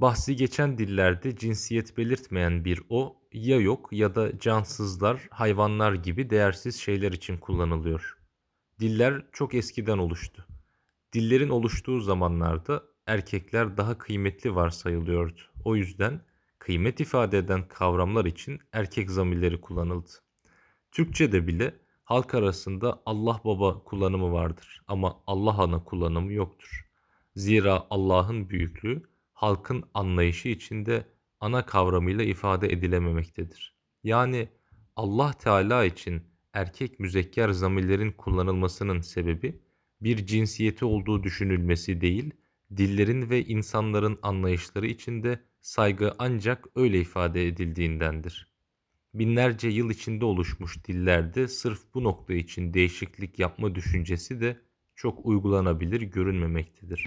Bahsi geçen dillerde cinsiyet belirtmeyen bir o, ya yok ya da cansızlar, hayvanlar gibi değersiz şeyler için kullanılıyor. Diller çok eskiden oluştu. Dillerin oluştuğu zamanlarda erkekler daha kıymetli varsayılıyordu. O yüzden kıymet ifade eden kavramlar için erkek zamirleri kullanıldı. Türkçede bile halk arasında Allah baba kullanımı vardır ama Allah ana kullanımı yoktur. Zira Allah'ın büyüklüğü halkın anlayışı içinde ana kavramıyla ifade edilememektedir. Yani Allah Teala için erkek müzekker zamirlerin kullanılmasının sebebi bir cinsiyeti olduğu düşünülmesi değil, dillerin ve insanların anlayışları içinde saygı ancak öyle ifade edildiğindendir. Binlerce yıl içinde oluşmuş dillerde sırf bu nokta için değişiklik yapma düşüncesi de çok uygulanabilir görünmemektedir.